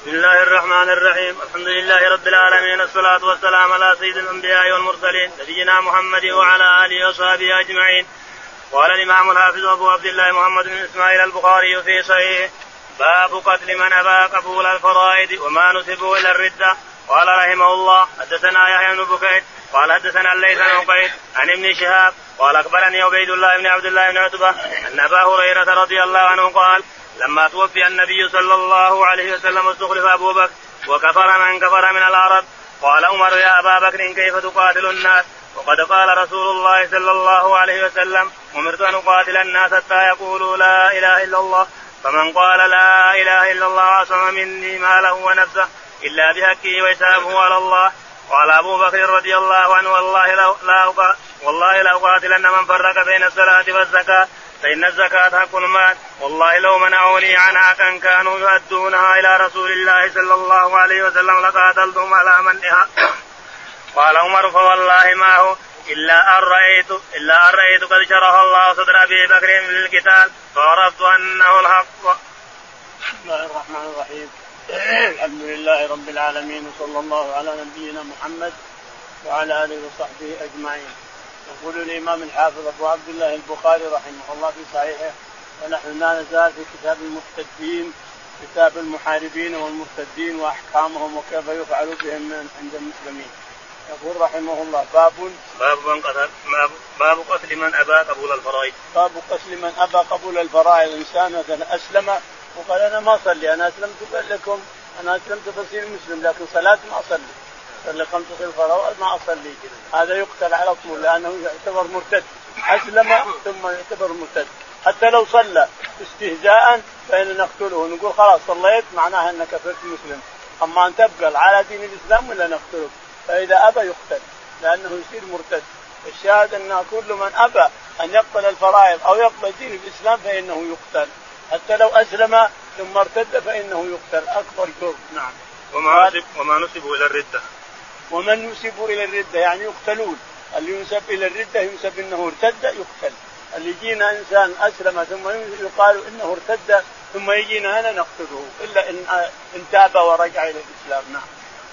بسم الله الرحمن الرحيم الحمد لله رب العالمين الصلاة والسلام على سيد الأنبياء والمرسلين نبينا محمد وعلى آله وصحبه أجمعين قال الإمام الحافظ أبو عبد الله محمد بن إسماعيل البخاري في صحيح باب قتل من أبى قبول الفرائض وما نسبه إلى الردة قال رحمه الله حدثنا يحيى بن بكير قال حدثنا الليث بن عقيل عن ابن شهاب قال اخبرني عبيد الله بن عبد الله بن عتبه ان ابا هريره رضي الله عنه قال لما توفي النبي صلى الله عليه وسلم استخلف أبو بكر وكفر من كفر من العرب قال عمر يا أبا بكر كيف تقاتل الناس؟ وقد قال رسول الله صلى الله عليه وسلم أمرت أن أقاتل الناس حتى يقولوا لا إله إلا الله. فمن قال لا إله إلا الله عصم مني ماله ونفسه إلا بحقه وحسابه على الله. قال أبو بكر رضي الله عنه والله لا والله لأقاتلن من فرق بين الصلاة والزكاة. فإن الزكاة حق المال والله لو منعوني عنها كانوا يؤدونها إلى رسول الله صلى الله عليه وسلم لقاتلتهم على منها قال عمر فوالله ما هو إلا أن رأيت إلا أن رأيت قد شرح الله صدر أبي بكر للقتال فعرفت أنه الحق. بسم الله الرحمن الرحيم الحمد لله رب العالمين وصلى الله على نبينا محمد وعلى آله وصحبه أجمعين. يقول الإمام الحافظ أبو عبد الله البخاري رحمه الله في صحيحه ونحن لا نزال في كتاب المرتدين كتاب المحاربين والمرتدين وأحكامهم وكيف يفعل بهم عند المسلمين. يقول رحمه الله باب باب من قتل باب قتل من أبى قبول الفرائض. باب قتل من أبى قبول الفرائض إنسان مثلا أسلم وقال أنا ما أصلي أنا أسلمت لكم أنا أسلمت بصير مسلم لكن صلاة ما أصلي صلي خمس الفرائض ما أصلي هذا يقتل على طول لأنه يعتبر مرتد. أسلم ثم يعتبر مرتد. حتى لو صلى استهزاء فإن نقتله. نقول خلاص صليت معناها أنك كفرت مسلم. أما أن تبقى على دين الإسلام ولا نقتلك فإذا أبى يقتل لأنه يصير مرتد. الشاهد أن كل من أبى أن يقبل الفرائض أو يقبل دين الإسلام فإنه يقتل. حتى لو أسلم ثم ارتد فإنه يقتل. أكبر جرم. نعم. وما نسب وما نسبوا إلى الردة. ومن ينسب إلى الردة يعني يقتلون. اللي ينسب إلى الردة ينسب إنه ارتد يقتل. اللي يجينا إنسان أسلم ثم يقال إنه ارتد ثم يجينا هنا نقتله إلا إن إن تاب ورجع إلى الإسلام. نعم.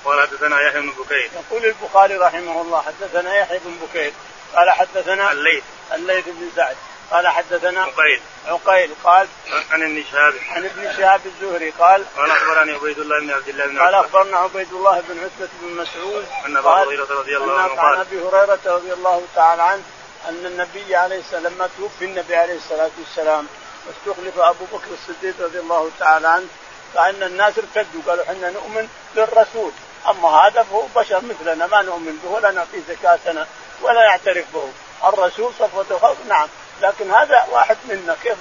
قال حدثنا يحيى بن بكير. يقول البخاري رحمه الله حدثنا يحيى بن بكير قال حدثنا الليث. الليث بن سعد. قال حدثنا عقيل. عقيل قال عن ابن شهاب. عن ابن شهاب الزهري قال قال أخبرني عبيد الله بن عبد الله بن قال أخبرنا عبيد الله بن عتبة بن مسعود أن أبا هريرة رضي الله عنه قال عن أبي هريرة رضي الله تعالى عنه أن النبي عليه السلام لما توفي النبي عليه الصلاة والسلام واستخلف أبو بكر الصديق رضي الله تعالى عنه فإن الناس ارتدوا قالوا إحنا نؤمن بالرسول. أما هذا فهو بشر مثلنا ما نؤمن به ولا نعطيه زكاتنا ولا يعترف به. الرسول صفوة خلق نعم. لكن هذا واحد منا كيف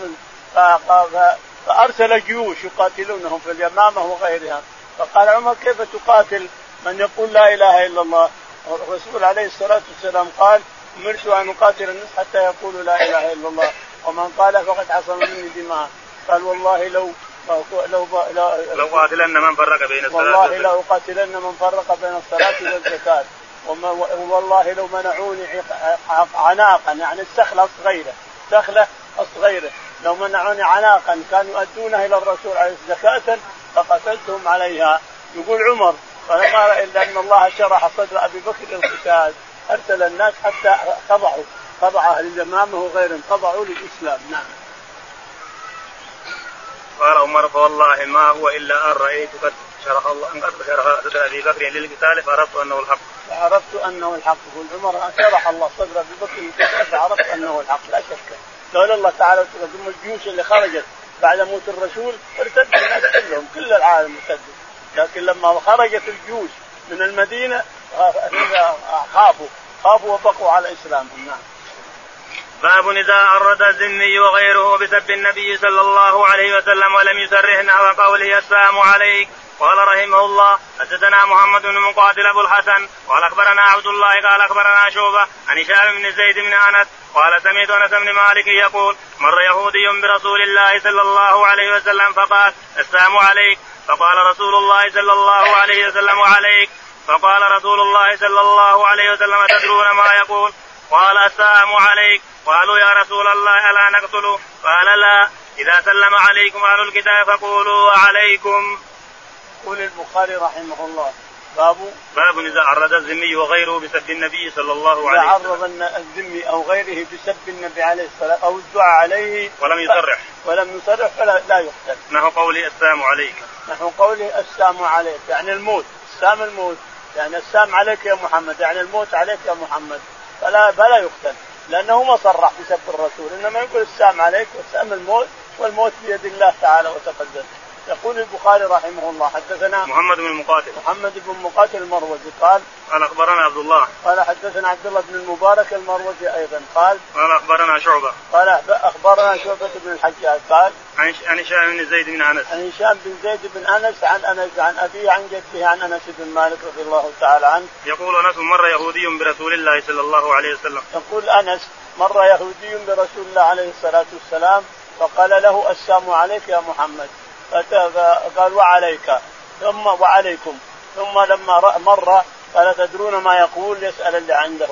فأرسل جيوش يقاتلونهم في اليمامة وغيرها. فقال عمر كيف تقاتل من يقول لا إله إلا الله؟ الرسول عليه الصلاة والسلام قال أمرت أن أقاتل الناس حتى يقولوا لا إله إلا الله. ومن قال فقد عصم مني دماء. قال والله لو لو لو, لو قاتلن من فرق بين الصلاة والله لو قاتلن من فرق بين الصلاة والزكاة. والله لو منعوني عناقا يعني السخله الصغيره سخله الصغيرة. لو منعوني عناقا كانوا يؤدونها إلى الرسول عليه زكاة فقتلتهم عليها. يقول عمر فلما راى إلا أن الله شرح صدر أبي بكر للقتال. أرسل الناس حتى خضعوا خضع أهل الامامه وغيرهم. خضعوا للإسلام. نعم. قال عمر فوالله ما هو إلا أن رأيت قد شرح الله قد شرح صدر أبي بكر للقتال فعرفت أنه الحق. فعرفت أنه الحق يقول عمر شرح الله صدر ابي بكر للقتال فعرفت أنه الحق لا شك. لولا الله تعالى ثم الجيوش اللي خرجت بعد موت الرسول ارتد الناس كلهم كل العالم ارتد لكن لما خرجت الجيوش من المدينة خافوا خافوا وبقوا على اسلامهم نعم. باب إذا عرض الذمي وغيره بسب النبي صلى الله عليه وسلم ولم يسره نحو قوله السلام عليك قال رحمه الله حدثنا محمد بن مقاتل أبو الحسن قال أخبرنا عبد الله قال أخبرنا شوبة عن هشام بن زيد بن أنس قال سمعت أنس بن مالك يقول مر يهودي برسول الله صلى الله عليه وسلم فقال السلام عليك. فقال رسول الله صلى الله عليه وسلم عليك. فقال رسول الله صلى الله عليه وسلم تدرون ما يقول؟ قال السلام عليك. قالوا يا رسول الله ألا نقتله قال لا. إذا سلم عليكم أهل الكتاب فقولوا وعليكم يقول البخاري رحمه الله. باب باب إذا عرض الذمي وغيره بسب النبي صلى الله عليه وسلم. اذا عرض الذمي أو غيره بسب النبي عليه الصلاه أو الدعاء عليه ولم يصرح. ولم يصرح فلا لا يقتل. نحو قوله السلام عليك. نحو قوله السلام عليك. يعني الموت. السام الموت. يعني السام عليك يا محمد. يعني الموت عليك يا محمد. فلا فلا يقتل. لأنه ما صرح بسب الرسول. إنما يقول السام عليك والسام الموت والموت بيد الله تعالى وتقدم. يقول البخاري رحمه الله حدثنا محمد بن المقاتل. محمد بن مقاتل المروزي قال قال أخبرنا عبد الله. قال حدثنا عبد الله بن المبارك المروزي أيضا قال قال أخبرنا شعبة. قال أخبرنا شعبة بن الحجاج قال عن عن هشام بن زيد بن أنس. عن هشام بن زيد بن أنس عن أنس عن أبيه عن جده عن أنس بن مالك رضي الله تعالى عنه. يقول أنس مر يهودي برسول الله صلى الله عليه وسلم. يقول أنس مر يهودي برسول الله عليه الصلاة والسلام فقال له السلام عليك يا محمد. قال وعليك. ثم وعليكم. ثم لما مر قال تدرون ما يقول؟ يسأل اللي عنده.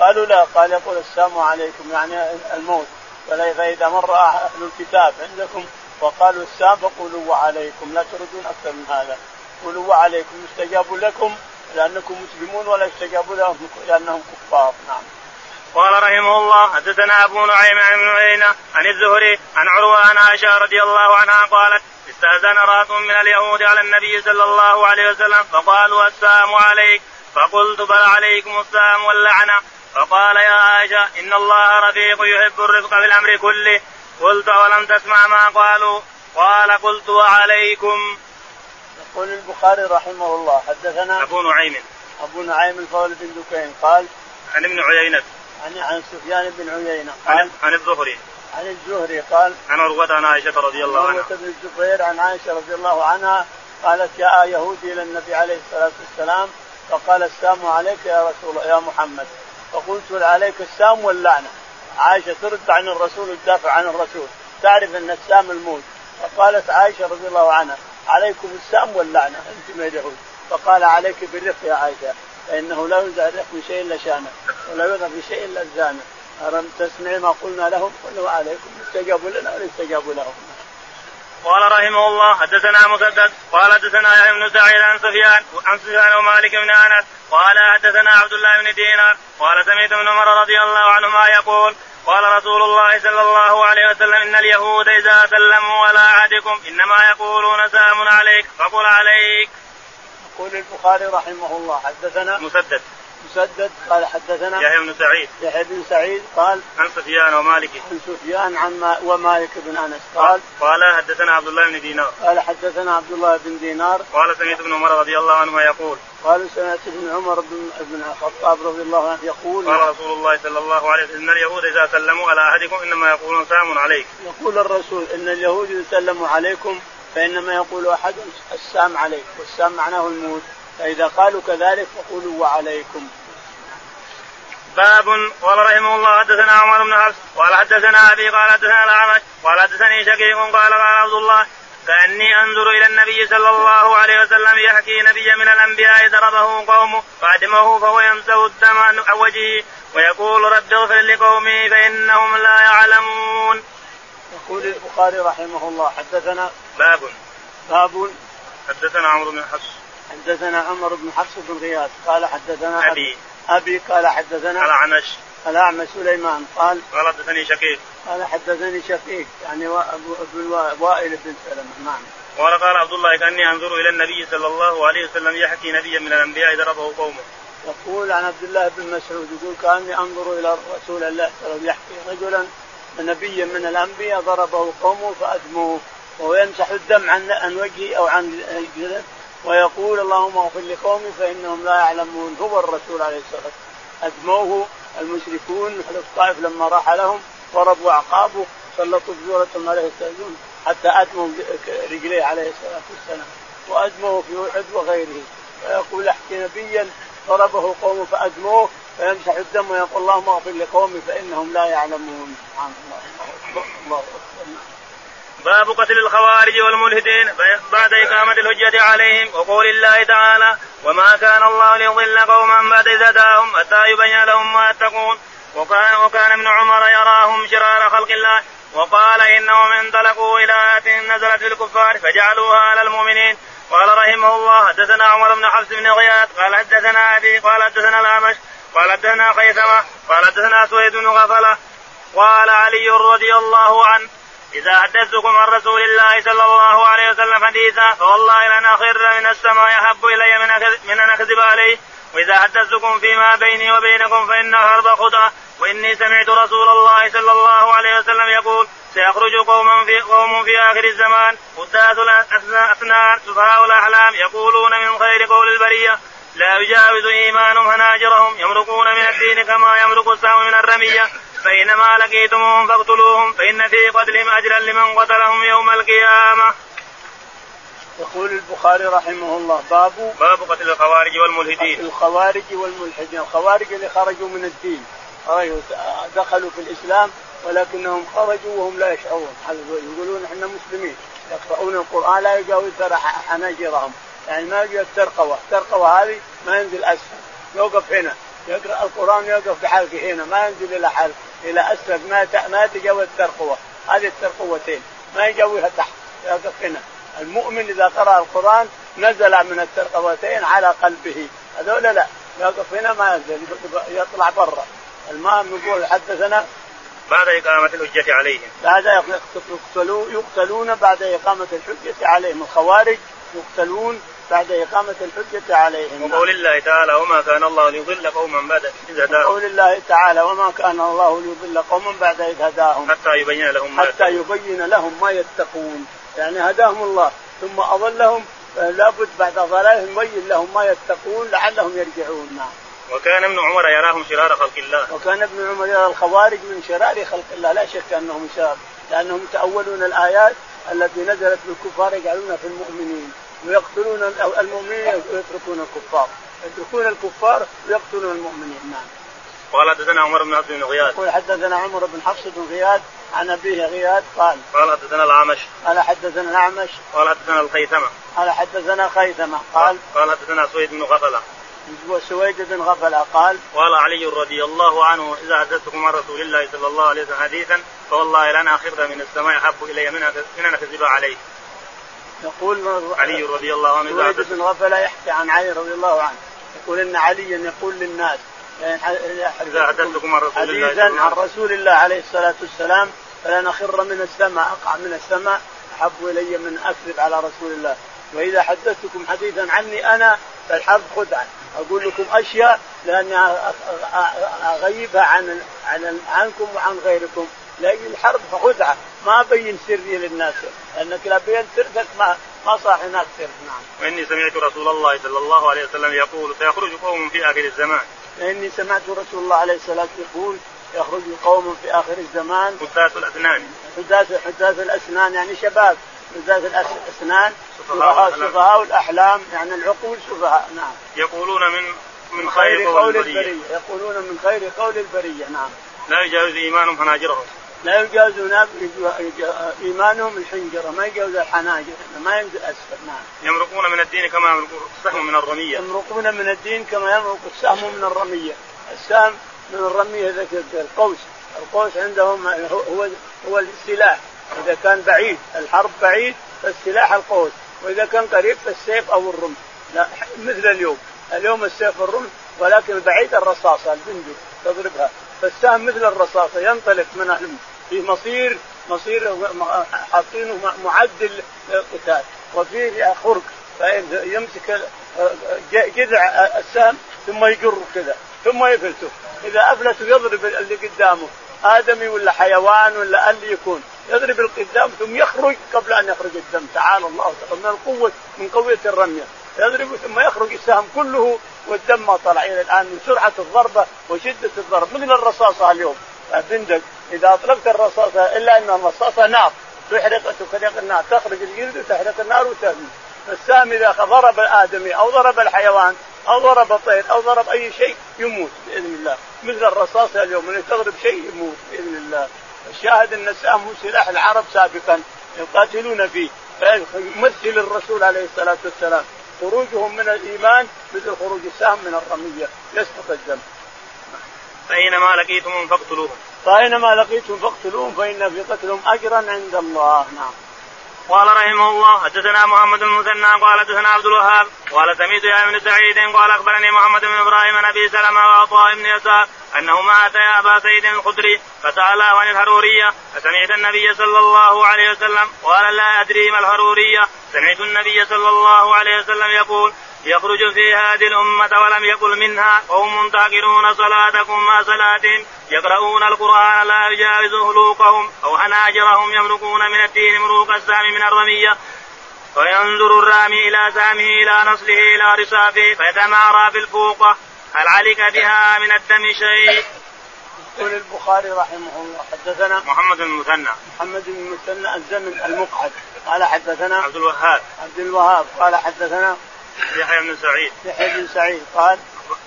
قالوا لا. قال يقول السلام عليكم. يعني الموت. فإذا مر أهل الكتاب عندكم وقالوا السلام فقولوا وعليكم. لا تردون أكثر من هذا. قولوا وعليكم. يستجاب لكم لأنكم مسلمون ولا يستجاب لهم لأنهم كفار. نعم. قال رحمه الله حدثنا أبو نعيم عن ابن عيينة عن الزهري عن عروة عن عائشة رضي الله عنها قالت استأذن رات من اليهود على النبي صلى الله عليه وسلم فقالوا السلام عليك. فقلت بل عليكم السلام واللعنة. فقال يا عائشة إن الله رفيق يحب الرفق في الأمر كله. قلت ولم تسمع ما قالوا؟ قال قلت وعليكم. يقول البخاري رحمه الله حدثنا أبو نعيم. أبو نعيم الفضل بن دكين قال عن ابن عيينة. عن عن سفيان بن عيينة. قال عن الزهري. عن الزهري قال عن عروة عن عائشة رضي الله عنها. عروة بن الزبير عن عائشة رضي الله عنها قالت جاء يهودي إلى النبي عليه الصلاة والسلام. فقال السلام عليك يا رسول يا محمد. فقلت عليك السام واللعنة عائشة ترد عن الرسول وتدافع عن الرسول. تعرف أن السام الموت. فقالت عائشة رضي الله عنها عليكم السام واللعنة أنتم يا اليهود. فقال عليك بالرفق يا عائشة. فإنه لا ينزع الرفق بشيء إلا شانه ولا يوضع بشيء إلا زانه ألم تسمع ما قلنا لهم؟ قلنا عليكم استجابوا لنا ولا استجابوا لهم. قال رحمه الله حدثنا مسدد قال حدثنا يحيى بن سعيد عن سفيان عن سفيان ومالك بن أنس قال حدثنا عبد الله بن دينار قال سمعت ابن عمر رضي الله عنهما يقول قال رسول الله صلى الله عليه وسلم إن اليهود إذا سلموا على أحدكم إنما يقولون سلام عليك فقل عليك. يقول البخاري رحمه الله حدثنا مسدد. مسدد قال حدثنا يحيى بن سعيد. يحيى بن سعيد قال عن سفيان ومالك. عن سفيان عن ما ومالك بن أنس قال قال حدثنا عبد الله بن دينار. قال حدثنا عبد الله بن دينار. قال سمعت ابن عمر رضي الله عنهما يقول قال سمعت ابن عمر بن ابن الخطاب رضي الله عنه يقول قال رسول الله صلى الله عليه وسلم إن اليهود إذا سلموا على أحدكم إنما يقولون سلام عليك. يقول الرسول إن اليهود اذا سلموا عليكم فإنما يقول أحد السام عليك والسام معناه الموت فإذا قالوا كذلك فقولوا وعليكم باب قال رحمه الله حدثنا عمر بن حفص قال حدثنا أبي قال حدثنا الأعمش قال حدثني شقيق قال قال عبد الله كأني أنظر إلى النبي صلى الله عليه وسلم يحكي نبيا من الأنبياء ضربه قومه فأدمه فهو يمسه الدم عن وجهه ويقول رب اغفر لقومي فإنهم لا يعلمون. يقول البخاري رحمه الله حدثنا باب. باب. حدثنا عمرو بن حفص. حدثنا عمر بن حفص بن غياث قال حدثنا أبي. أبي. قال حدثنا الاعمش الاعمش سليمان قال قال حدثني شقيق. قال حدثني شقيق يعني ابن وائل بن سلمة نعم. قال قال عبد الله كأني أنظر إلى النبي صلى الله عليه وسلم يحكي نبيا من الأنبياء ضربه قومه. يقول عن عبد الله بن مسعود يقول كأني أنظر إلى رسول الله صلى الله عليه وسلم يحكي رجلا نبيا من الأنبياء ضربه قومه فأدموه وهو يمسح الدم عن عن وجهه أو عن جلد ويقول اللهم اغفر لقومي فإنهم لا يعلمون. هو الرسول عليه الصلاة والسلام. أدموه المشركون أهل الطائف لما راح لهم ضربوا أعقابه سلطوا بزورة عليه السلام حتى أدموا رجليه عليه الصلاة والسلام. وأدموه في أحد وغيره. ويقول احكي نبيا ضربه قوم فأدموه فيمسح الدم ويقول اللهم اغفر لقومي فإنهم لا يعلمون. سبحان الله باب قتل الخوارج والملحدين. بعد إقامة الحجة عليهم وقول الله تعالى وما كان الله ليضل قوما بعد إذ هداهم حتى يبين لهم ما يتقون وكان وكان ابن عمر يراهم شرار خلق الله وقال إنهم انطلقوا إلى آية نزلت في الكفار فجعلوها على المؤمنين قال رحمه الله حدثنا عمر بن حفص بن غياث قال حدثنا أبي قال حدثنا الأعمش قال حدثنا خيثمة قال حدثنا سويد بن غفلة قال علي رضي الله عنه إذا حدثتكم عن رسول الله صلى الله عليه وسلم حديثا فوالله لن أخر من السماء أحب إلي من أن أكذب عليه. وإذا حدثتكم فيما بيني وبينكم فإن الحرب خدعة وإني سمعت رسول الله صلى الله عليه وسلم يقول سيخرج قوم في قوم في آخر الزمان قداس الأسنان سفهاء الأحلام يقولون من خير قول البرية. لا يجاوز إيمانهم هناجرهم يمرقون من الدين كما يمرق السهم من الرمية. فإنما لقيتموهم فاقتلوهم فإن في قتلهم أجرا لمن قتلهم يوم القيامة. يقول البخاري رحمه الله باب باب قتل الخوارج والملحدين. الخوارج والملحدين الخوارج اللي خرجوا من الدين. خرجوا دخلوا في الإسلام ولكنهم خرجوا وهم لا يشعرون. يقولون إحنا مسلمين؟ يقرؤون القرآن لا يجاوز حناجرهم يعني ما يجي الترقوه الترقوه هذه ما ينزل أسفل. يوقف هنا. يقرأ القرآن يوقف بحلقه هنا. ما ينزل إلى حلق إلى أسفل. ما ما يتجاوز الترقوه هذه الترقوتين ما يجاوزها تحت. يوقف هنا. المؤمن إذا قرأ القرآن نزل من الترقوتين على قلبه. هذول لا. يوقف هنا ما ينزل. يطلع برا. المهم يقول حدثنا بعد إقامة الحجة عليهم. بعد يقتلون بعد إقامة الحجة عليهم. الخوارج يقتلون بعد إقامة الحجة عليهم. وقول الله تعالى وما كان الله ليضل قوما بعد إذ هداهم. وقول الله تعالى وما كان الله ليضل قوما بعد إذ هداهم. حتى يبين لهم ما حتى يبين لهم ما يتقون. يعني هداهم الله ثم أضلهم لابد بعد ضلالهم يبين لهم ما يتقون لعلهم يرجعون. نعم. وكان ابن عمر يراهم شرار خلق الله. وكان ابن عمر يرى الخوارج من شرار خلق الله. لا شك أنهم شرار لأنهم تاولون الآيات التي نزلت بالكفار يجعلون في المؤمنين. ويقتلون المؤمنين ويتركون الكفار. يتركون الكفار ويقتلون المؤمنين. نعم. قال حدثنا عمر بن حفص بن غياث. يقول حدثنا عمر بن حفص بن غياث عن أبيه غياث قال قال حدثنا الأعمش. قال حدثنا الأعمش. قال حدثنا الخيثمة. قال حدثنا خيثمة. قال قال حدثنا سويد بن غفلة. وسويد بن غفلة قال قال علي رضي الله عنه إذا حدثتكم عن رسول الله صلى الله عليه وسلم حديثا فوالله لن اخر من السماء أحب إلي من أن اكذب عليه. يقول علي رضي الله عنه سويد بن غفله يحكي عن علي رضي الله عنه. يقول إن عليا يقول للناس إذا حدثتكم عن رسول الله حديثا عن رسول الله عليه الصلاة والسلام فلن اخر من السماء أقع من السماء أحب إلي من أكذب على رسول الله. وإذا حدثتكم حديثا عني أنا فالحرب خدعه أقول لكم أشياء لأني أغيبها عن عن عنكم وعن غيركم. لكن الحرب خدعه ما ابين سري للناس لأنك لا بين سرك ما ما صح هناك سر نعم. وإني سمعت رسول الله صلى الله عليه وسلم يقول سيخرج قوم في آخر الزمان. إني سمعت رسول الله عليه الصلاة يقول يخرج قوم في آخر الزمان. حداث الأسنان. حداث حداث الأسنان يعني شباب. حداث الاسنان سفهاء سفهاء الاحلام يعني العقول سفهاء نعم. يقولون من من خير قول البرية. يقولون من خير قول البرية نعم. لا يجاوز إيمانهم حناجرهم لا يجاوزون إيمانهم الحنجرة ما يجاوز الحناجر ما ينزل اسفل نعم يمرقون من الدين كما يمرق السهم من الرمية. يمرقون من الدين كما يمرق السهم من الرمية. السهم من الرمية ذاك القوس. القوس عندهم هو هو السلاح. إذا كان بعيد الحرب بعيد فالسلاح القوس. وإذا كان قريب فالسيف أو الرمح لا مثل اليوم. اليوم السيف والرمح ولكن بعيد الرصاصة البندق تضربها. فالسهم مثل الرصاصة ينطلق من في مصير مصير حاطينه معدل للقتال وفيه خرق فيمسك جذع السهم ثم يجر كذا ثم يفلته. إذا أفلته يضرب اللي قدامه آدمي ولا حيوان ولا اللي يكون. يضرب القدام ثم يخرج قبل أن يخرج الدم. تعالى الله. من القوة من قوه الرمية. يضرب ثم يخرج السهم كله والدم ما طلع. إلى الآن من سرعة الضربة وشدة الضرب. مثل الرصاصة اليوم؟ بندق. إذا أطلقت الرصاصة إلا ان الرصاصه نار تحرق تحرق النار تخرج الجلد وتحرق النار وترمي السهم إذا ضرب الآدمي أو ضرب الحيوان أو ضرب الطير أو ضرب أي شيء يموت بإذن الله. مثل الرصاصة اليوم اللي تضرب شيء يموت بإذن الله. الشاهد أن السهم هو سلاح العرب سابقا يقاتلون فيه. فيمثل الرسول عليه الصلاة والسلام. خروجهم من الإيمان مثل خروج السهم من الرمية. يسقط الدم. فأينما لقيتم فاقتلوهم. فأينما لقيتم فاقتلوهم فإن في قتلهم اجرا عند الله نعم. قال رحمه الله حدثنا محمد بن المثنى قال حدثنا عبد الوهاب قال سميت يا ابن سعيد قال أخبرني محمد بن إبراهيم عن أبي سلمة وعطاء بن يسار انهما اتيا أبا سعيد الخدري فسأله عن الحرورية فسمعت النبي صلى الله عليه وسلم قال لا أدري ما الحرورية سمعت النبي صلى الله عليه وسلم يقول يخرج في هذه الأمة ولم يقل منها قوم تاكلون صلاتكم مع صلاتهم يقرؤون القرآن لا يجاوز هلوكهم أو حناجرهم يمرقون من الدين مروق السام من الرمية. فينظر الرامي إلى سامه إلى نصله إلى رصافه فيتمارى في الفوقة هل عليك بها من الدم شيء؟ يقول البخاري رحمه الله حدثنا محمد بن المثنى. محمد بن المثنى الزمن المقعد. قال حدثنا عبد الوهاب. عبد الوهاب. قال حدثنا يحيى بن سعيد. يحيى بن سعيد قال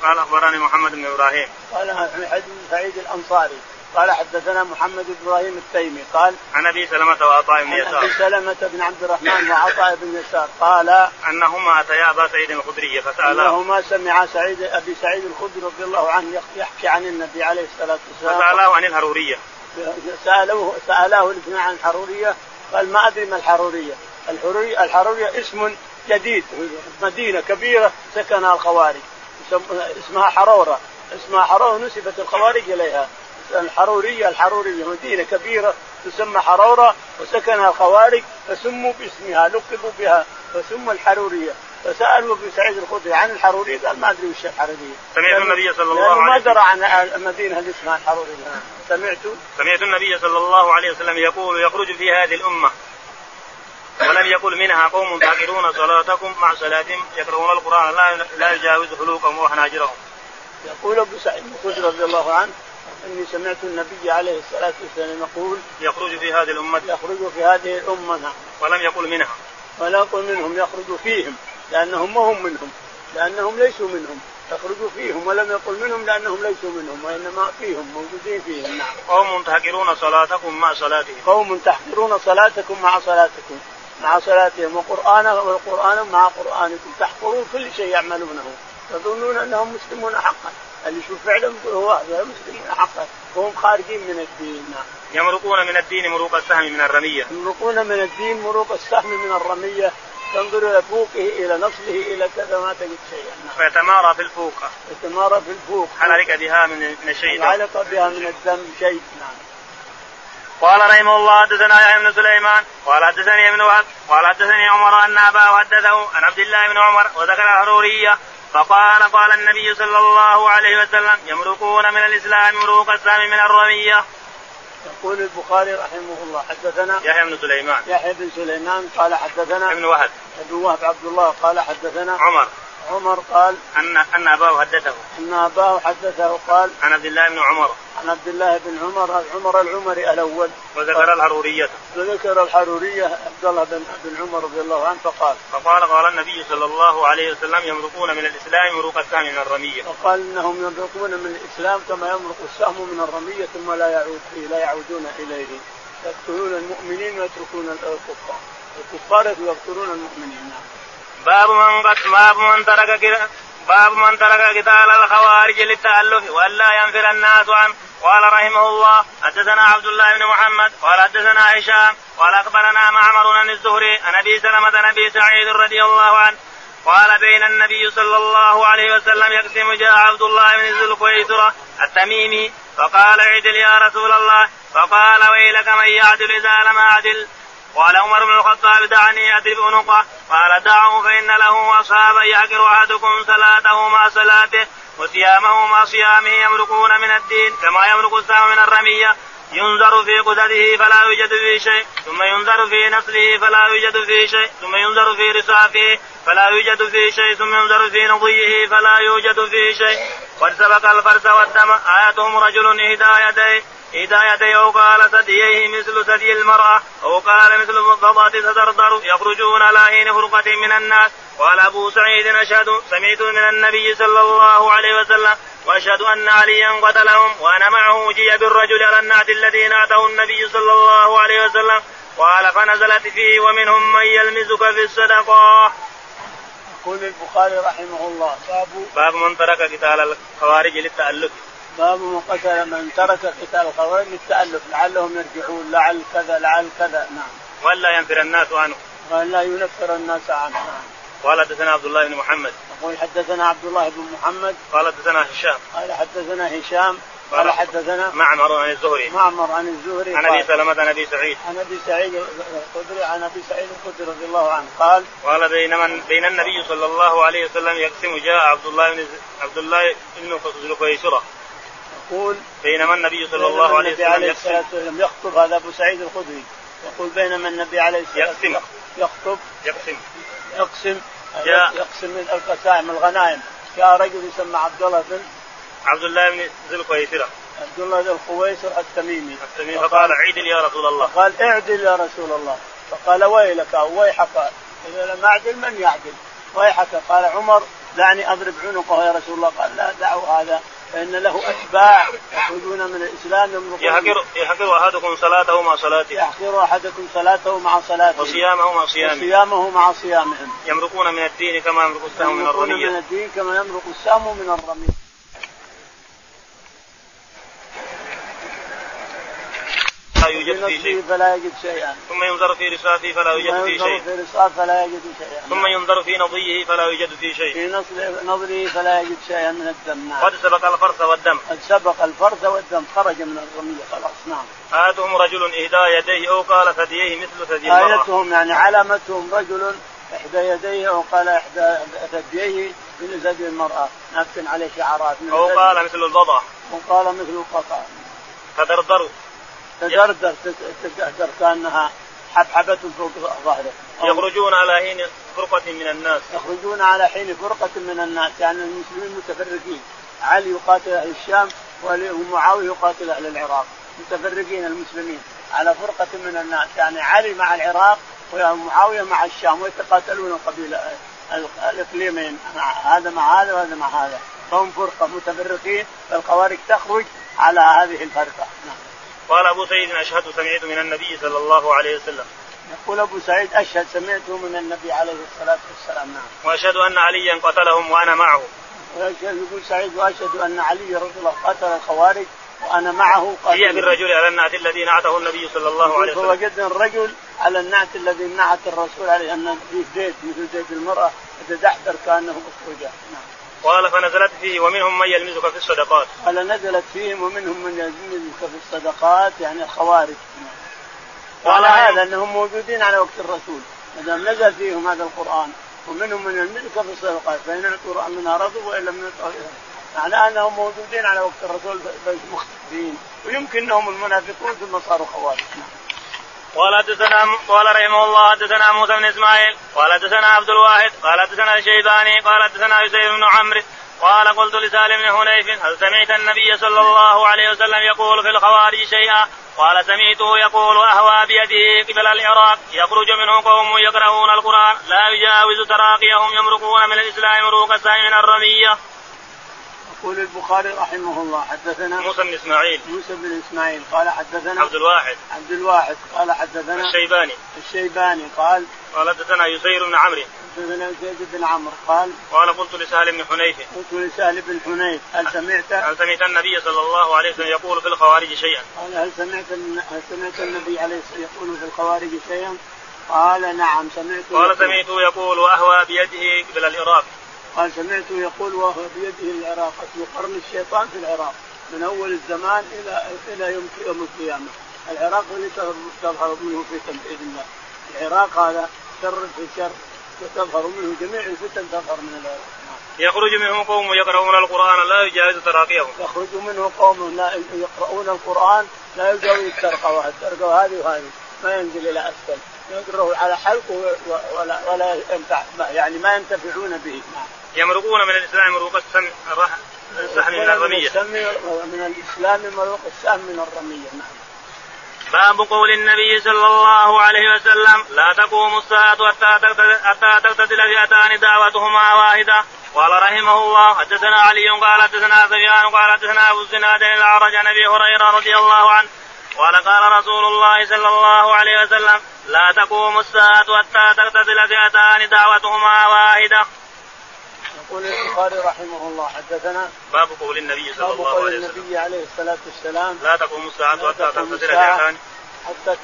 قال أخبرني محمد بن إبراهيم. قال يحيى بن سعيد الأنصاري. قال حدثنا محمد بن إبراهيم التيمي. قال عن أبي سلمة وعطاء بن يسار أبي سلمة بن عبد الرحمن وعطاء بن يسار. قال أنهما أتيا أبا سعيد الخدري فساله أنهما سمع سعيد أبي سعيد الخدري رضي الله عنه يحكي عن النبي عليه الصلاة والسلام. فساله عن الهروريه سالوه سألاه الاثنين عن الحرورية قال ما أدري ما الحرورية. الحروريه الحرورية اسم جديد مدينة كبيرة سكنها الخوارج اسمها حرورة اسمها حرورة نسبت الخوارج إليها. الحرورية الحروريه مدينة كبيرة تسمى حرورة وسكنها الخوارج فسموا باسمها لقبوا بها فسموا الحرورية. فسألوا ابن سعيد الخدري عن الحرورية قال ما أدري وش الحرورية. سمعت النبي صلى الله عليه وسلم ما درى عن المدينة اللي اسمها الحرورية. سمعت سمعت النبي صلى الله عليه وسلم يقول يخرج في هذه الأمة. ولم يقل منها قوم تعقلون صلاتكم مع صلاتهم يقرؤون القرآن لا لا يجاوز حلوقهم وحناجرهم. يقول أبو سعيد الخدري رضي الله عنه إني سمعت النبي عليه الصلاة والسلام يقول يخرج في هذه الأمة يخرج في هذه الأمة نعم ولم يقل منها ولا يقل منهم يخرج فيهم لأنهم ما هم منهم لأنهم ليسوا منهم يخرج فيهم ولم يقل منهم لأنهم ليسوا منهم وإنما فيهم موجودين فيهم نعم. قوم تحقرون صلاتكم مع صلاتهم. قوم تحقرون صلاتكم مع صلاتكم. مع صلاتهم وقرآن والقرآن مع قرآنكم تحقرون كل شيء يعملونه تظنون أنهم مسلمون حقا اللي يشوف فعلهم هو هذا مسلمون حقا وهم خارجين من الدين. يمرقون من الدين مروق السهم من الرمية. يمرقون من الدين مروق السهم من الرمية تنظر إلى فوقه إلى نصله إلى كذا ما تجد شيئا نعم. فيتمارى في الفوق. يتمارى في الفوق. هل عليك بها من الشيء؟ علق بها من الدم شيء نعم. قال رحمه الله حدثنا يحيى بن سليمان قال حدثني ابن وهب قال حدثني عمر أن أباه حدثه عن عبد الله بن عمر وذكر الحروريه فقال قال النبي صلى الله عليه وسلم يمرقون من الإسلام مروق السام من الرمية. يقول البخاري رحمه الله حدثنا يحيى بن سليمان. يحيى بن سليمان قال حدثنا ابن وهب. ابن وهب عبد الله قال حدثنا عمر. عمر قال ان أن أباه حدثه. أن أباه حدثه قال عن عبد الله بن عمر. عن عبد الله بن عمر عمر العمري الأول. وذكر الحرورية. وذكر الحرورية عبد الله بن بن عمر رضي الله عنه فقال فقال قال النبي صلى الله عليه وسلم يمرقون من الإسلام مروق السهم من الرمية. فقال إنهم يمرقون من الإسلام كما يمرق السهم من الرمية ثم لا يعود فيه لا يعودون إليه. يقتلون المؤمنين ويتركون الكفار. الكفار يقتلون المؤمنين. باب من باب من ترك باب من ترك قتال الخوارج للتألف وألا ينفر الناس عنه قال رحمه الله حدثنا عبد الله بن محمد قال حدثنا هشام قال أخبرنا معمر عن الزهري عن أبي سلمة عن أبي سعيد رضي الله عنه قال بين النبي صلى الله عليه وسلم يقسم جاء عبد الله بن ذي التميمي فقال عدل يا رسول الله فقال ويلك من يعدل إذا لم أعدل قال عمر بن الخطاب دعني اضرب عنقه قال دعه فإن له أصحابا يعقر أحدكم صلاته مع صلاته وصيامه مع صيامه يمرقون من الدين كما يمرق السهم من الرمية. ينظر في قدره فلا يوجد فيه شيء ثم ينظر في نسله فلا يوجد فيه شيء ثم ينظر في رصافه فلا يوجد فيه شيء ثم ينظر في نضيه فلا يوجد فيه شيء. قد سبق الفرس والدم آياتهم رجل إهدى يديه. هدايته أو قال ثدييه مثل ثدي المرأة أو قال مثل الضباط تدردر يخرجون على حين فرقة من الناس. قال أبو سعيد أشهد سمعت من النبي صلى الله عليه وسلم وأشهد أن عليا قتلهم وأنا معه جيء بالرجل على النعت الذي نعته النبي صلى الله عليه وسلم. قال فنزلت فيه ومنهم من يلمزك في الصدقة. يقول البخاري رحمه الله باب باب من ترك قتال الخوارج للتألف باب من قتل من ترك قتال الخوارج للتألف لعلهم يرجعون لعل كذا لعل كذا. نعم. والا ينفر الناس عنه. والا ينفر الناس عنه. قال حدثنا عبد الله بن محمد. يقول حدثنا عبد الله بن محمد. قال حدثنا هشام. قال حدثنا هشام. قال حدثنا معمر عن الزهري. معمر عن الزهري. عن أبي سلمة عن أبي سعيد. عن أبي سعيد الخدري عن أبي سعيد الخدري رضي الله عنه. قال قال بينما بين النبي صلى الله عليه وسلم يقسم جاء عبد الله بن عبد الله بن ذو يقول بينما النبي صلى الله عليه وسلم عليه والسلام يخطب هذا أبو سعيد الخدري. يقول بينما النبي عليه الصلاة والسلام يقسم. يخطب. يقسم. يقسم. يقسم من القسائم الغنائم. جاء رجل يسمى عبد الله بن عبد الله بن ذي القيسره عبد الله بن الخويصر التميمي. التميمي. فقال اعدل يا رسول الله. فقال اعدل يا رسول الله. فقال ويلك أو ويحك. إذا لم أعدل من يعدل؟ ويحك. قال عمر دعني أضرب عنقه يا رسول الله. قال لا دعوا هذا. فإن له أتباع يخرجون من الإسلام يمرقون يحقر يحقر أحدكم صلاته مع صلاته. يحقر أحدكم صلاته مع صلاته. وصيامه مع صيامه. وصيامه مع صيامهم. يمرقون من الدين كما يمرق السهم من الرمية. من الدين كما يمرق السهم من الرمية. يوجد فيه شيء. فلا يجد شيئا. ثم ينظر في رصافه فلا يوجد فيه شيء. في رصاف فلا يجد شيئا. ثم ينظر في نضيه فلا يوجد فيه شيء. في نظره فلا يجد شيئا من الدم. نعم. قد سبق الفرث والدم. قد سبق الفرث والدم. خرج من الرمية خلاص. نعم. آيتهم رجل إهدى يديه أو قال ثدييه مثل ثدي المرأة. آيتهم يعني علامتهم رجل إحدى يديه أو قال إحدى ثدييه من ثدي المرأة. نفس عليه شعرات أو قال مثل البضع. وقال مثل القطع. تدردروا. تدردر تدردر كأنها حبحبة فوق ظهره. يخرجون على حين فرقة من الناس. يخرجون على حين فرقة من الناس. يعني المسلمين متفرقين. علي يقاتل أهل الشام ومعاوية يقاتل أهل العراق. متفرقين المسلمين على فرقة من الناس. يعني علي مع العراق ومعاوية مع الشام ويتقاتلون القبيلة الإقليمين. هذا مع هذا وهذا مع هذا. فهم فرقة متفرقين فالخوارج تخرج على هذه الفرقة. نعم. قال أبو سعيد أشهد سمعت من النبي صلى الله عليه وسلم. يقول أبو سعيد أشهد سمعته من النبي عليه الصلاة والسلام نعم. وأشهد أن عليا قتلهم وأنا معه. يقول سعيد وأشهد أن علي رضي الله قتل الخوارج وأنا معه قاتل جيء بالرجل على النعت الذي نعته النبي صلى الله عليه وسلم. فوجدنا الرجل على النعت الذي نعت الرسول عليه أن في زيت مثل زيت المرأة يتدحدر كأنه اسرجه نعم. قال فنزلت فيه ومنهم من يلمزك في الصدقات. قال نزلت فيهم ومنهم من يلمزك في الصدقات يعني الخوارج. وعلى هذا أنهم موجودين على وقت الرسول. ما دام نزل فيهم هذا القرآن ومنهم من يلمزك في الصدقات فإن اعطوا منها رضوا وإن لم يعطوا معناه أنهم موجودين على وقت الرسول مختفين. ويمكن أنهم المنافقون ثم صاروا خوارج قال حدثنا قال رحمه الله حدثنا موسى بن إسماعيل قال حدثنا عبد الواحد قال حدثنا الشيباني قال حدثنا يسير بن عمرو قال قلت لسالم بن حنيف هل سمعت النبي صلى الله عليه وسلم يقول في الخوارج شيئا؟ قال سمعته يقول أهوى بيده قبل العراق يخرج منه قوم يقرؤون القرآن لا يجاوز تراقيهم يمرقون من الإسلام مروق السهم من الرمية. يقول البخاري رحمه الله حدثنا موسى بن إسماعيل. موسى بن إسماعيل قال حدثنا عبد الواحد. عبد الواحد قال حدثنا الشيباني. الشيباني قال قال حدثنا يسير بن عمرو. حدثنا زيد بن عمرو قال قال قلت لسهل بن حنيف قلت لسهل بن حنيف هل سمعت؟ هل سمعت النبي صلى الله عليه وسلم يقول في الخوارج شيئا؟ قال هل سمعت هل سمعت النبي عليه الصلاة والسلام يقول في الخوارج شيئا؟ قال نعم سمعت. قال سمعته يقول وأهوى بيده قبل العراق قال سمعته يقول وهو بيده العراق اسمه قرن الشيطان في العراق من أول الزمان إلى إلى يوم يوم القيامة. العراق اللي تظهر منه فتن بإذن الله. العراق هذا شر في شر وتظهر منه جميع الفتن تظهر من العراق. يخرج منه قوم يقرؤون القرآن لا يجاوز تراقيهم. يخرج منه قوم لا يقرؤون القرآن لا يجاوز الترقة الترقة هذه وهذه ما ينزل إلى أسفل. يقرأ على حلق ولا ولا ينفع يعني ما ينتفعون به. نعم. يمرقون من الإسلام مروق السم السهم من الرمية. من الإسلام مروق السهم من الرمية نعم. باب قول النبي صلى الله عليه وسلم لا تقوم الساعة حتى تقتتل فئتان دعوتهما واحدة. قال رحمه الله حدثنا علي قال حدثنا سفيان قال حدثنا أبو الزناد الأعرج عن أبي هريرة رضي الله عنه. قال قال رسول الله صلى الله عليه وسلم لا تقوم الساعة حتى تقتتل فئتان دعوتهما واحدة. يقول البخاري رحمه الله حدثنا باب قول النبي صلى الله عليه وسلم. النبي عليه الصلاة والسلام لا تقوم الساعة حتى تقتتل فئتان حتى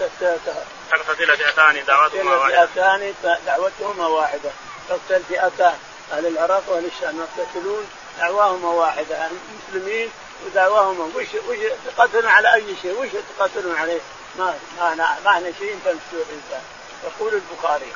تقتتل فئتان دعوتهما واحدة. فئتان دعوتهما واحدة. تقتل فئتان أهل العراق واهل الشام يقتتلون دعواهما واحدة. يعني المسلمين ودعواهما. وش وش يتقاتلون على أي شيء؟ وش يتقاتلون عليه؟ ما ما ما إحنا شيء تمسوا الانسان يقول البخاري.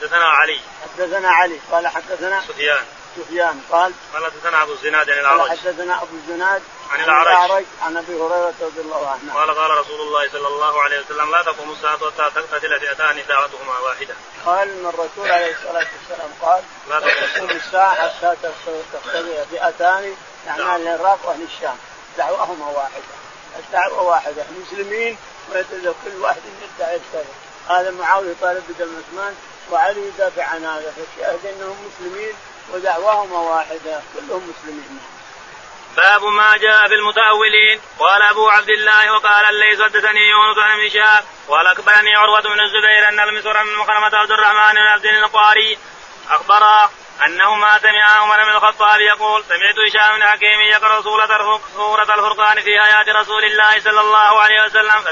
حدثنا علي. حدثنا علي. قال حدثنا سفيان. سفيان. قال قال حدثنا أبو الزناد عن الأعرج. حدثنا أبو الزناد عن الأعرج. عن أبي هريرة رضي الله عنه. قال قال رسول الله صلى الله عليه وسلم لا تقوم الساعة حتى تقتتل فئتان دعوتهما واحدة. قال ان الرسول عليه الصلاة والسلام قال لا تقوم الساعة حتى تقتتل فئتان يعني أهل العراق وأهل الشام. دعوتهما واحدة. الدعوة واحدة. المسلمين كل واحد يدعي الثاني هذا معاوية طالب بدم عثمان وعلي يدافع عن هذا فالشاهد أنهم مسلمين ودعواهما واحدة كلهم مسلمين. باب ما جاء في المتأولين. قال أبو عبد الله وقال الليث حدثني يونس ابن شهاب قال أخبرني عروة بن الزبير أن المسور من مخرمة عبد الرحمن بن عبد القاري أخبر أنهما سمع عمر بن الخطاب يقول سمعت هشام بن حكيم يقرأ سورة الفرقان في آيات رسول الله صلى الله عليه وسلم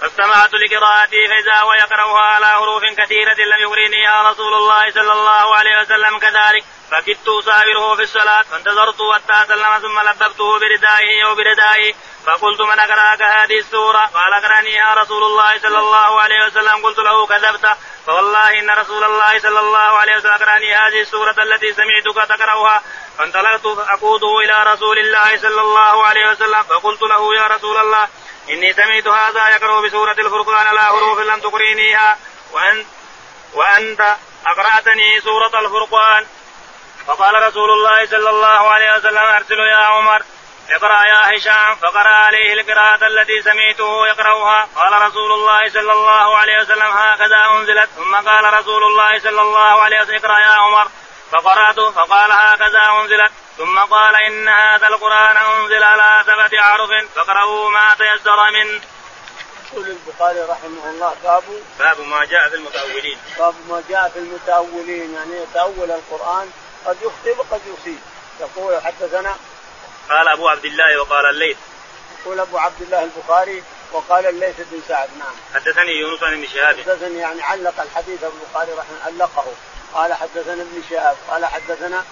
فاستمعت لقراءته فإذا هو يقرأها على حروف كثيرة لم يغرنيها رسول الله صلى الله عليه وسلم كذلك. فكدت أساوره في الصلاة فانتظرت حتى سلم ثم لببته بردائه أو بردائه. فقلت من أقرأك هذه السورة؟ قال أقرأنيها رسول الله صلى الله عليه وسلم. قلت له كذبت. فوالله إن رسول الله صلى الله عليه وسلم أقرأني هذه السورة التي سمعتك تقرأها. فانطلقت أقوده إلى رسول الله صلى الله عليه وسلم. فقلت له يا رسول الله إني سمعت هذا يقرأ بسورة الفرقان على حروف لم تقرينيها. وأنت وأنت أقرأتني سورة الفرقان. فقال رسول الله صلى الله عليه وسلم أرسل يا عمر اقرأ يا هشام فقرأ عليه القراءة التي سمعته يقرأها. قال رسول الله صلى الله عليه وسلم هكذا أنزلت. ثم قال رسول الله صلى الله عليه وسلم اقرأ يا عمر. فقرأت فقال هكذا أنزلت. ثم قال إن هذا القرآن أنزل على سبعة أحرف فاقرأوا ما تيسر منه. يقول البخاري رحمه الله باب باب ما جاء في المتأولين. باب ما جاء في المتأولين يعني يتأول القرآن قد يخطئ وقد يصيب. يقول حدثنا قال أبو عبد الله وقال الليث. يقول أبو عبد الله البخاري وقال الليث بن سعد نعم. حدثني يونس عن ابن شهاب. حدثني يعني علق الحديث البخاري رحمه علقه قال حدثنا ابن شهاب قال حدثنا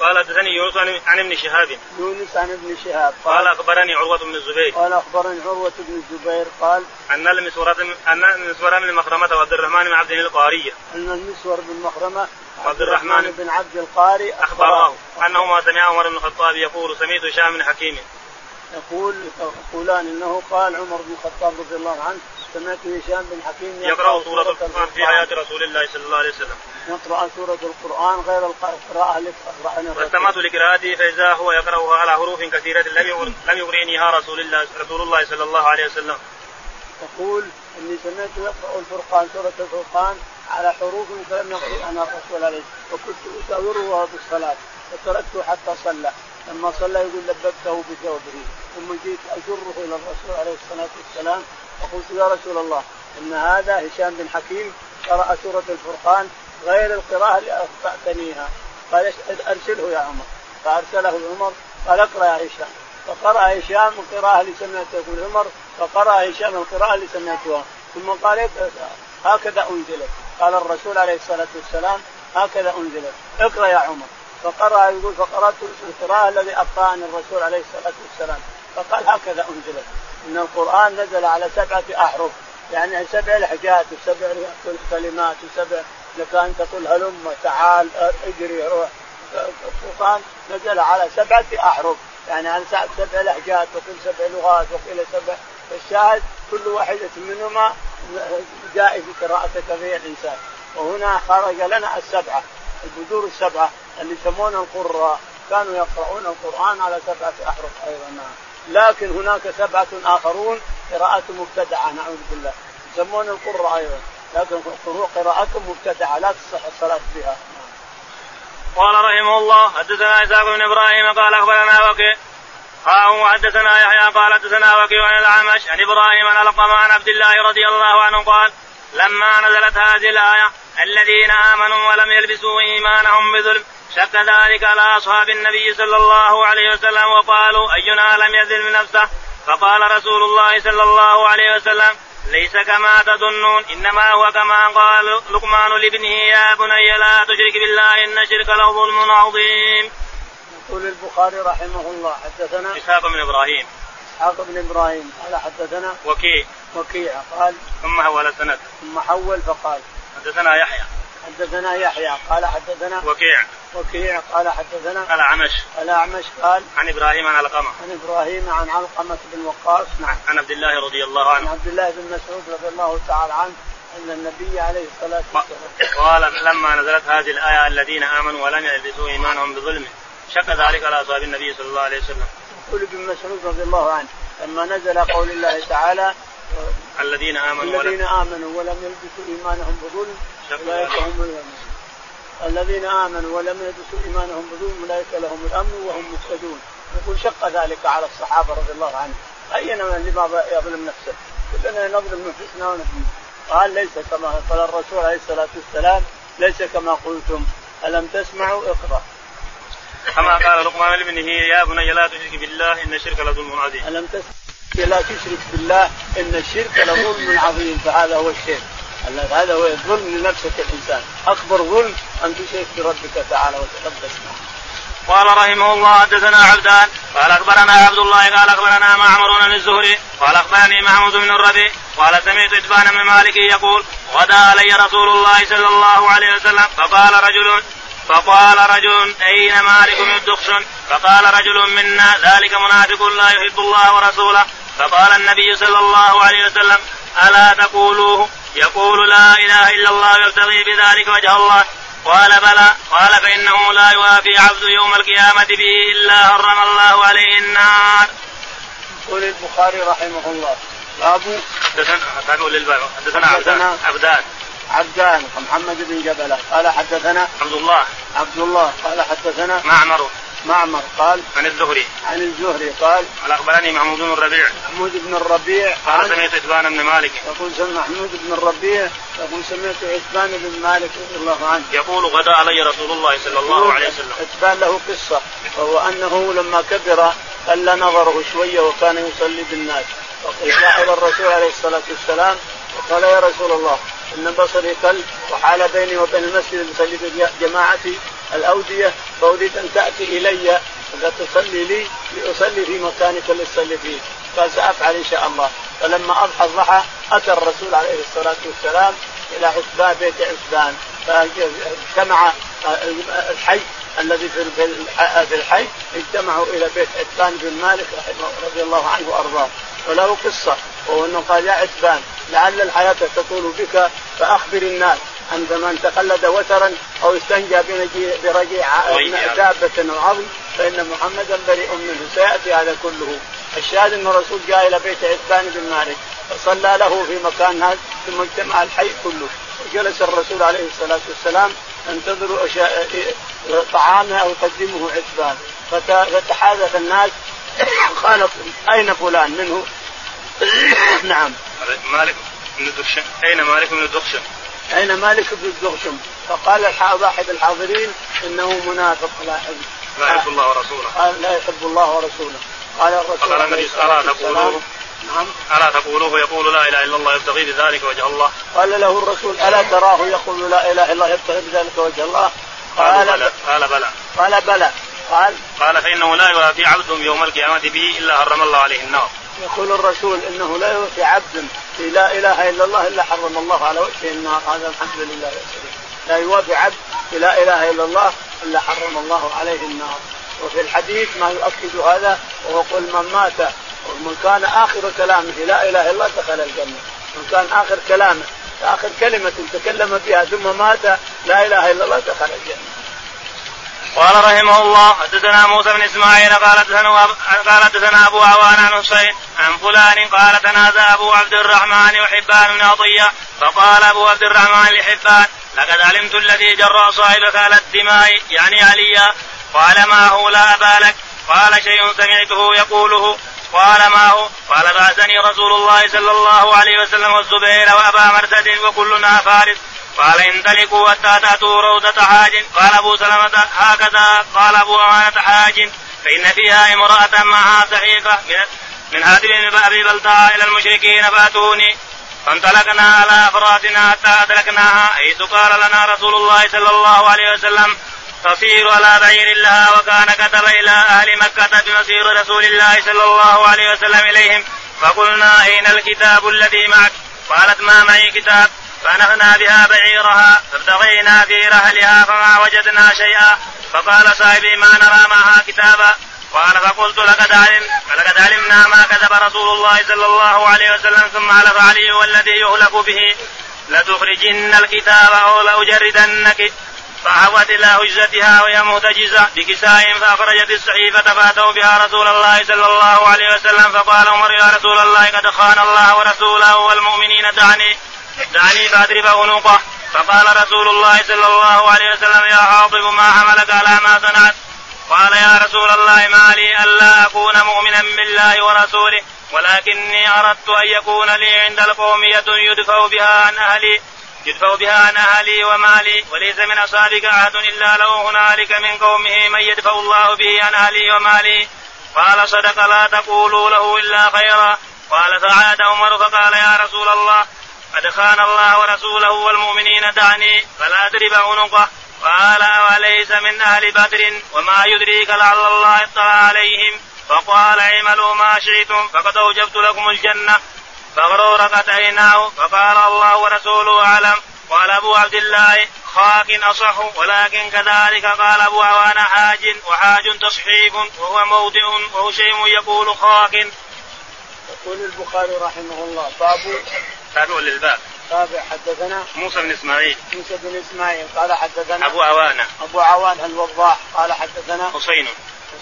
قال حدثني يونس عن ابن شهاب. يونس عن ابن شهاب. قال, قال أخبرني عروة بن الزبير. قال أخبرني عروة بن الزبير قال أن المسورة أن المسور بن مخرمة وعبد الرحمن بن عبد القاري. أن المسور بن مخرمة وعبد الرحمن بن عبد القاري اخبراه أنهما سمع عمر بن الخطاب يقول سمعت هشام بن حكيم. يقول يقولان إنه قال عمر بن الخطاب رضي الله عنه سمعت هشام بن حكيم يقرأ سورة القران في حياة رسول الله صلى الله عليه وسلم. يقرا سورة القرآن غير القراءة التي قرانا فاستمعت لقراءته فإذا هو يقرأها على حروف كثيرة لم لم يغرينيها رسول الله رسول الله صلى الله عليه وسلم. يقول إني سمعت يقرأ الفرقان سورة الفرقان على حروف فلم يقرأ أنا الرسول عليه. وكنت أساوره بالصلاة. فتركته حتى صلى. لما صلى يقول لببته بثوبه ثم جئت أجره إلى الرسول عليه الصلاة والسلام. فقلت يا رسول الله إن هذا هشام بن حكيم قرأ سورة الفرقان غير القراءة اللي أخطأتنيها. قال أرسله يا عمر. فأرسله عمر. قال اقرأ يا هشام. فقرأ هشام القراءة اللي سمعتها يقول عمر فقرأ هشام القراءة اللي سمعتها. ثم قال هكذا أنزلت. قال الرسول عليه الصلاة والسلام هكذا أنزلت. اقرأ يا عمر. فقرأ يقول فقرأت القراءة الذي أقرأني الرسول عليه الصلاة والسلام. فقال هكذا أنزلت. إن القرآن نزل على سبعة أحرف يعني سبع لهجات وسبع كلمات وسبع لك ان تقول هلم تعال اجري روح. القران نزل على سبعة أحرف. يعني على سبع لهجات وكل سبع لغات وكل سبع الشاهد كل واحدة منهما جائز قراءتك فيها الانسان وهنا خرج لنا السبعة البذور السبعة اللي يسمون القراء. كانوا يقرؤون القرآن على سبعة أحرف أيضا. نعم لكن هناك سبعة آخرون قراءة مبتدعة نعوذ بالله. يسمون القراء أيضا. لكن قراءة مبتدعة لا تصح الصلاة بها قال رحمه الله حدثنا إسحاق بن إبراهيم قال أخبرنا وكيع. قال حدثنا يحيى قال حدثنا وكيع عن الأعمش عن إبراهيم عن عن عبد الله رضي الله عنه قال لما نزلت هذه الآية الذين آمنوا ولم يلبسوا إيمانهم بظلم شك ذلك على أصحاب النبي صلى الله عليه وسلم وقالوا أينا لم يذل نفسه؟ فقال رسول الله صلى الله عليه وسلم ليس كما تظنون إنما هو كما قال لقمان لابنه يا بني لا تشرك بالله إن الشرك لظلم عظيم. يقول البخاري رحمه الله حدثنا إسحاق بن إبراهيم. إسحاق بن إبراهيم قال حدثنا وكيع. وكيع قال ثم حول السند. ثم حول فقال حدثنا يحيى. حدثنا يحيى قال حدثنا وكيع. وكيع قال حدثنا الأعمش الأعمش قال عن إبراهيم عن علقمة. عن إبراهيم عن علقمة بن وقاص نعم. عن عبد الله رضي الله عنه. عن عبد الله بن مسعود رضي الله تعالى عنه أن النبي عليه الصلاة والسلام قال لما نزلت هذه الآية الذين آمنوا ولم يلبسوا إيمانهم بظلم شق ذلك على أصحاب النبي صلى الله عليه وسلم. يقول ابن مسعود رضي الله عنه لما نزل قول الله تعالى الذين آمنوا الذين آمنوا ولم يلبسوا إيمانهم بظلم أولئك هم المؤمنون الذين آمنوا ولم يلبسوا إيمانهم بظلم أولئك لهم الأمن وهم مهتدون. يقول شق ذلك على الصحابة رضي الله عنهم. اينا من لما يظلم نفسه؟ كلنا نظلم نفسنا ونظلم قال ليس كما قال الرسول عليه الصلاة والسلام ليس كما قلتم. ألم تسمعوا؟ اقرأ. كما قال لقمان لابنه يا بني لا تشرك بالله إن الشرك لظلم عظيم. ألم تسمع لا تشرك بالله إن الشرك لظلم عظيم فهذا هو الشرك. هذا هو الظلم لنفسك الانسان أكبر ظلم أن تشرك بربك تعالى وتقدس قال رحمه الله حدثنا عبدان قال أخبرنا عبد الله قال أخبرنا معمر بن الزهري قال أخبرني محمود بن الربيع قال سمعت اتبان بن مالك يقول غدا علي رسول الله صلى الله عليه وسلم فقال رجل فقال رجل أين مالك بن الدخشن فقال رجل منا ذلك منافق لا يحب الله ورسوله. فقال النبي صلى الله عليه وسلم ألا تقولوه؟ يقول لا إله إلا الله يبتغي بذلك وجه الله. قال بلى. قال فإنه لا يوافي عبد يوم القيامة به إلا حرم الله عليه النار. يقول البخاري رحمه الله. باب حدثنا حدثنا عبدان. عبدان. عبدان. محمد بن جبلة. قال حدثنا عبد الله. عبد الله. قال حدثنا معمر. معمر قال عن الزهري. عن الزهري قال قال أخبرني محمود بن الربيع. محمود بن الربيع قال سمعت عتبان بن مالك. يقول سمع محمود بن الربيع يقول سمعت عتبان بن مالك رضي الله عنه. يقول غدا علي رسول الله صلى الله عليه وسلم. عتبان له قصة وهو أنه لما كبر قل نظره شوية وكان يصلي بالناس. إلى الرسول عليه الصلاة والسلام وقال يا رسول الله إن بصري قل وحال بيني وبين المسجد يصلي جماعتي الأودية فاريد أن تأتي إلي تصلي لي لأصلي في مكانك اللي فيه. قال سأفعل إن شاء الله. فلما أضحى الضحى أتى الرسول عليه الصلاة والسلام إلى عتبان بيت عتبان. فاجتمع الحي الذي في الحي اجتمعوا إلى بيت عتبان بن مالك رضي الله عنه وأرضاه. وله قصة وهو إنه قال يا عتبان لعل الحياة تطول بك فأخبر الناس عند من تقلد وترا أو استنجى برجيع دابة أو عظم فإن محمدا بريء منه سيأتي هذا كله. الشاهد ان الرسول جاء إلى بيت عتبان بن مالك فصلى له في مكان هذا ثم اجتمع الحي كله. وجلس الرسول عليه الصلاة والسلام ينتظر طعامه أو يقدمه عتبان. فتحادث الناس قال أين فلان منه؟ نعم. مالك بن الدخشم. أين مالك بن الدخشم؟ أين مالك بن الدخشم؟ فقال واحد الحاضرين إنه منافق لا يحب لا يحب الله ورسوله. قال لا يحب الله ورسوله. قال الرسول قال النبي ألا تقولوه؟ نعم. ألا تقولوه؟ يقول لا إله إلا الله يبتغي بذلك وجه الله. قال له الرسول ألا تراه يقول لا إله إلا الله يبتغي بذلك وجه الله؟ قال بلى. قال بلى. قال بلى. قال قال فإنه لا يوافي عبد يوم القيامة به إلا حرم الله عليه النار. يقول الرسول إنه لا يوفي عبد في لا إله إلا الله إلا حرم الله على وجهه النار. هذا الحمد لله لا يوافي عبد في لا إله إلا الله إلا حرم الله عليه النار. وفي الحديث ما يؤكد هذا وهو قل من مات ومن كان آخر كلامه لا إله إلا الله دخل الجنة. من كان آخر كلامه آخر كلمة تكلم بها ثم مات لا إله إلا الله دخل الجنة. قال رحمه الله حدثنا موسى بن إسماعيل قال قال حدثنا أبو عوان عن حسين عن فلان قال تنازع أبو عبد الرحمن وحبان بن عطية فقال أبو عبد الرحمن لحبان لقد علمت الذي جرى صاحبك على الدماء يعني عليا قال ما هو؟ لا أبا لك. قال شيء سمعته يقوله. قال ما هو؟ قال بعثني رسول الله صلى الله عليه وسلم والزبير وأبا مرثد وكلنا فارس. قال انطلقوا حتى تاتوا روضة حاج. قال أبو سلمة هكذا. قال أبو أمانة حاج. فإن فيها امرأة معها صحيفة من من هاتف بن ابي بلتاء إلى المشركين فأتوني. فانطلقنا على فراتنا حتى أدركناها حيث قال لنا رسول الله صلى الله عليه وسلم تصير على بعير لها وكان كتب إلى أهل مكة بمصير رسول الله صلى الله عليه وسلم إليهم. فقلنا أين الكتاب الذي معك؟ قالت ما معي كتاب. فنهنا بها بعيرها فابتغينا في رحلها فما وجدنا شيئا. فقال صاحبي ما نرى معها كتابا. قال فقلت لقد علم لقد علمنا ما كتب رسول الله صلى الله عليه وسلم ثم علف علي والذي يهلك به. لتخرجن الكتاب أو لأجردنك. فعوت إلى هجتها وهي مهتجزة بكساء فأخرجت الصحيفة فأتوا بها رسول الله صلى الله عليه وسلم. فقال عمر يا رسول الله قد خان الله ورسوله والمؤمنين دعني. دعني فاضرب عنقه فقال رسول الله صلى الله عليه وسلم يا حاطب ما حملك على ما صنعت؟ قال يا رسول الله ما لي ألا أكون مؤمنا بالله ورسوله ولكني أردت أن يكون لي عند القوم يد يدفع بها عن أهلي يدفع بها عن أهلي ومالي وليس من أصحابك احد إلا له هنالك من قومه من يدفع الله به عن أهلي ومالي. قال صدق لا تقولوا له إلا خيرا. قال فعاد عمر فقال يا رسول الله قد خان الله ورسوله والمؤمنين دعني فلا اضرب عنقه. قال وليس من أهل بدر؟ وما يدريك لعل الله اطلع عليهم. فقال اعملوا ما شئتم فقد أوجبت لكم الجنة. فغرورقت عيناه فقال الله ورسوله أعلم. قال أبو عبد الله خاك أصح ولكن كذلك قال أبو عوان حاج وحاج تصحيف وهو موضع وهشيم يقول خاك. يقول البخاري رحمه الله باب تابع للباب. تابع حدثنا موسى بن إسماعيل. موسى بن إسماعيل قال حدثنا أبو عوانة. أبو عوان الوضاح قال حدثنا حسين.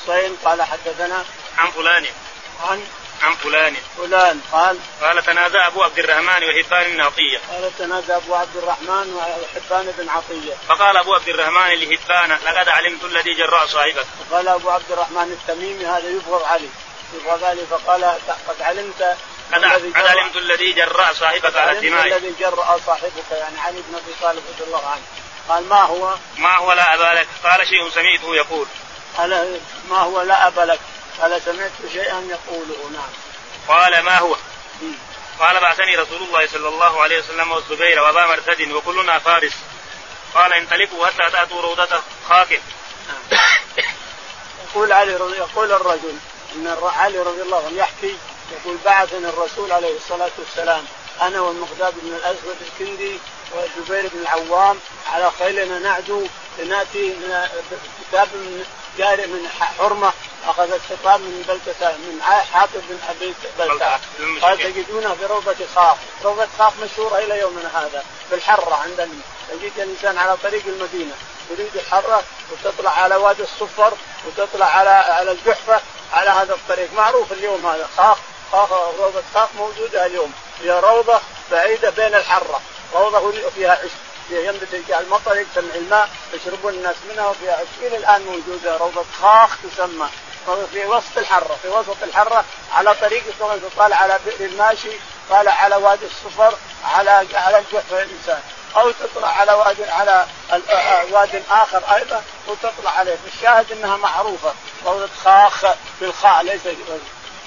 حسين قال حدثنا عن فلان. عن عن فلان. فلان قال قال تنازع أبو عبد الرحمن وحبان بن عطية. قال تنازع أبو عبد الرحمن وحبان بن عطية. فقال أبو عبد الرحمن لحبان لقد علمت الذي جراء صاحبك. قال أبو عبد الرحمن التميمي هذا يبغض علي. علي فقال قد علمت قد علمت الذي جراء صاحبك على الدماء الذي جرأ صاحبك يعني علي بن أبي طالب رضي الله عنه. قال ما هو؟ ما هو لا أبا لك. قال شيء سمعته يقول. قال ما هو لا أبا لك؟ قال سمعت شيئا يقوله. نعم. قال ما هو؟ قال بعثني رسول الله صلى الله عليه وسلم والزبير وأبا مرتد وكلنا فارس. قال انطلقوا حتى تأتوا روضة خاك يقول علي رضي يقول الرجل إن علي رضي الله عنه يحكي يقول بعثني الرسول عليه الصلاة والسلام أنا والمقداد بن الأسود الكندي والزبير بن العوام على خيلنا نعدو لناتي من كتاب من جاري من حرمة اخذت خطاب من بلدة من حاطب بن أبي بلتعه قال تجدونها في روضة خاف، روضة خاف مشهورة إلى يومنا هذا. في الحرة عندنا تجد الإنسان على طريق المدينة يريد الحرة وتطلع على وادي الصفر وتطلع على على الجحفة على هذا الطريق. معروف اليوم هذا. خاف خاف روضة خاف موجودة اليوم. هي روضة بعيدة بين الحرة. روضة فيها عشب ينبت المطر يجتمع الماء يشربون الناس منها وفيها عشب إلى الآن موجودة. روضة خاخ تسمى. في وسط الحرة في وسط الحرة على طريق طالع على بئر الماشي طالع على وادي الصفر على على الجحفه الإنسان. أو تطلع على واد على واد آخر أيضا وتطلع عليه. الشاهد إنها معروفة. روضه خاخ بالخاء ليس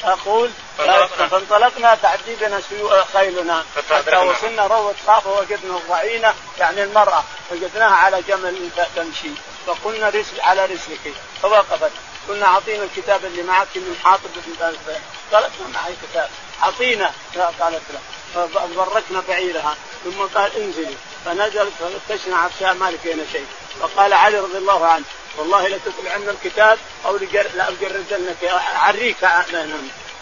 أقول فانطلقنا. تعدي بنا خيلنا. حتى وصلنا روضة خاف ووجدنا الضعينة يعني المرأة وجدناها على جمل تمشي. فقلنا رسل على رسلك فوقفت. قلنا أعطينا الكتاب اللي معك من حاطب بن قالت ما معي كتاب. أعطينا. قالت لا. فبركنا بعيرها. ثم قال انزلي. فنزلت ففتشنا عرشها ما لقينا شيء. فقال علي رضي الله عنه والله لتطلعن الكتاب أو لاجردنك عريك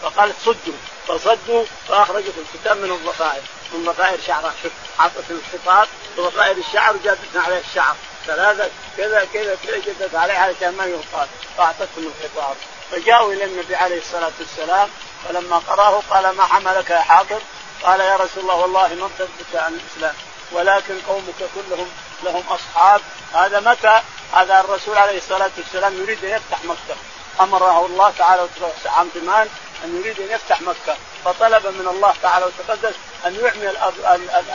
فقالت صدوا. فصدوا فأخرجت الكتاب من الضفائر. من ضفائر شعرها حطت الخطاب. بضفائر الشعر وجابتنا عليه الشعر. ثلاثة كذا كذا جدت عليها علشان ما يغطى فأعطتهم الخطاب. فجاءوا إلى النبي عليه الصلاة والسلام فلما قرأه قال ما حملك يا حاضر قال يا رسول الله والله ما ارتدت عن الإسلام ولكن قومك كلهم لهم أصحاب. هذا متى؟ هذا الرسول عليه الصلاة والسلام يريد أن يفتح مكة. أمره الله تعالى عام ثمان أن يريد أن يفتح مكة. فطلب من الله تعالى وتقدس أن يعمي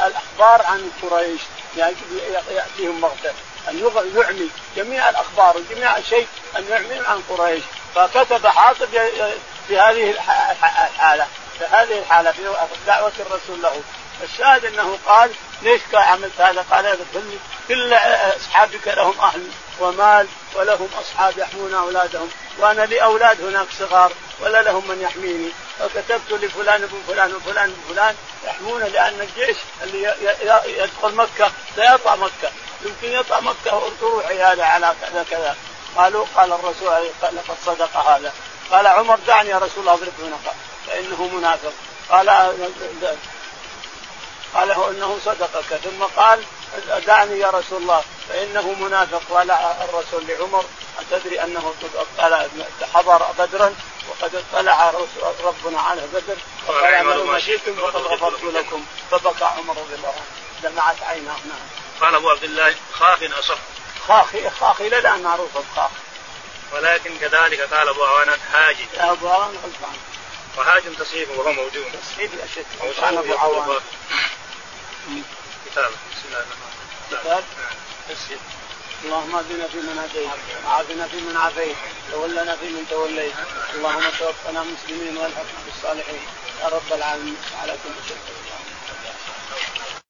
الأخبار عن قريش يعني يأتيهم مغفر أن يعمي جميع الأخبار وجميع شيء أن يعمي عن قريش. فكتب حاطب في هذه الحالة في هذه الحالة في دعوة الرسول له. الشاهد أنه قال ليش عملت هذا؟ قال كل أصحابك لهم أهل ومال ولهم أصحاب يحمون أولادهم وأنا لي أولاد هناك صغار ولا لهم من يحميني. فكتبت لفلان بن فلان وفلان بن فلان يحمون لأن الجيش اللي يدخل مكة سيطع مكة. يمكن يطع مكة روحي هذا على كذا كذا. قالوا قال الرسول لقد صدق هذا. قال عمر دعني يا رسول الله اضرب عنقه فإنه منافق. قال قال إنه صدقك. ثم قال دعني يا رسول الله. فإنه منافق. قال الرسول لعمر أتدري أنه حضر بدرا. وقد اطلع ربنا على بدر. وقال اعملوا ما شئتم فقد غفرت لكم. فبكى عمر رضي الله عنه. دمعت عيناه. نعم. قال أبو عبد الله خاخ أصح. خاخي خاخي إلى الآن معروف الخاخ. ولكن كذلك قال أبو عوانة حاجي أبو عوانة غلطان وحاجم تصحيح وهو موجود. تصحيح لا شك أبو عوانة. كتاب بسم الله الرحمن الرحيم. كتاب. اللهم اهدنا فيمن هديت وعافنا فيمن عافيت تولنا فيمن توليت. اللهم توفنا مسلمين والحقنا بالصالحين. يا رب العالمين. على كل شيء.